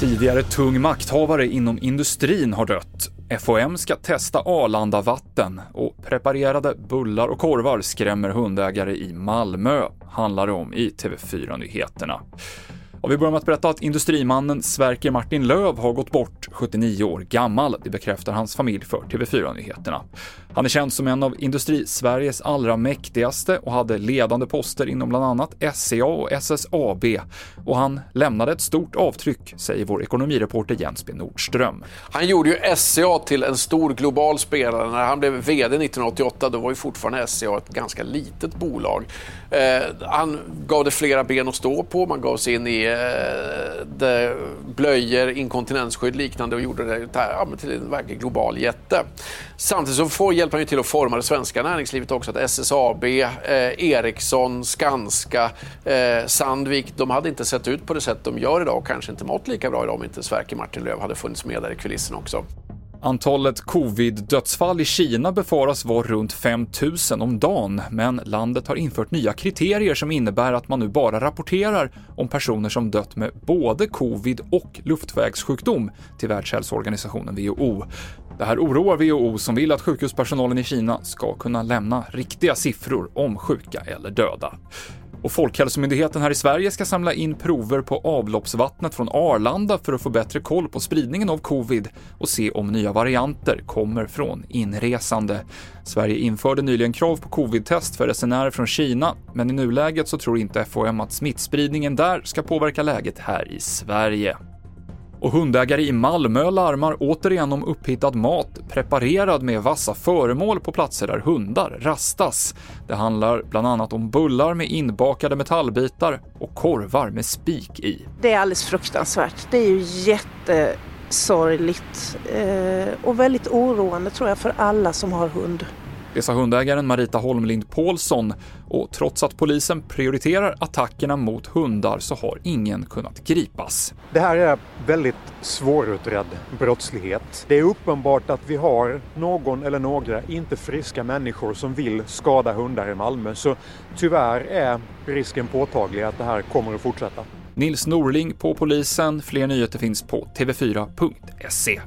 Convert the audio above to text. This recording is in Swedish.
Tidigare tung makthavare inom industrin har dött. FOM ska testa Arlanda-vatten och preparerade bullar och korvar skrämmer hundägare i Malmö, handlar det om i TV4-nyheterna. Och vi börjar med att berätta att industrimannen Sverker Martin Löv har gått bort, 79 år gammal. Det bekräftar hans familj för TV4-nyheterna. Han är känd som en av industrisveriges allra mäktigaste och hade ledande poster inom bland annat SCA och SSAB. Och han lämnade ett stort avtryck, säger vår ekonomireporter Jens B Nordström. Han gjorde ju SCA till en stor global spelare. När han blev VD 1988 då var ju fortfarande SCA ett ganska litet bolag. Eh, han gav det flera ben att stå på. Man gav sig in i eh, blöjor, inkontinensskydd liknande och gjorde det ja, till en verklig global jätte. Samtidigt så får hjälper han ju till att forma det svenska näringslivet också. Att SSAB, eh, Ericsson, Skanska, eh, Sandvik, de hade inte sett ut på det sätt de gör idag och kanske inte mått lika bra idag om inte Sverker Martin Löv hade funnits med där i kulissen också. Antalet covid-dödsfall i Kina befaras vara runt 5 000 om dagen, men landet har infört nya kriterier som innebär att man nu bara rapporterar om personer som dött med både covid och luftvägssjukdom till Världshälsoorganisationen WHO. Det här oroar WHO som vill att sjukhuspersonalen i Kina ska kunna lämna riktiga siffror om sjuka eller döda. Och Folkhälsomyndigheten här i Sverige ska samla in prover på avloppsvattnet från Arlanda för att få bättre koll på spridningen av covid och se om nya varianter kommer från inresande. Sverige införde nyligen krav på covid-test för resenärer från Kina, men i nuläget så tror inte FOM att smittspridningen där ska påverka läget här i Sverige. Och hundägare i Malmö larmar återigen om upphittad mat preparerad med vassa föremål på platser där hundar rastas. Det handlar bland annat om bullar med inbakade metallbitar och korvar med spik i. Det är alldeles fruktansvärt. Det är ju jättesorgligt eh, och väldigt oroande tror jag för alla som har hund. Det sa hundägaren Marita Holmlind Paulsson och trots att polisen prioriterar attackerna mot hundar så har ingen kunnat gripas. Det här är väldigt svårutredd brottslighet. Det är uppenbart att vi har någon eller några inte friska människor som vill skada hundar i Malmö så tyvärr är risken påtaglig att det här kommer att fortsätta. Nils Norling på polisen. Fler nyheter finns på tv4.se.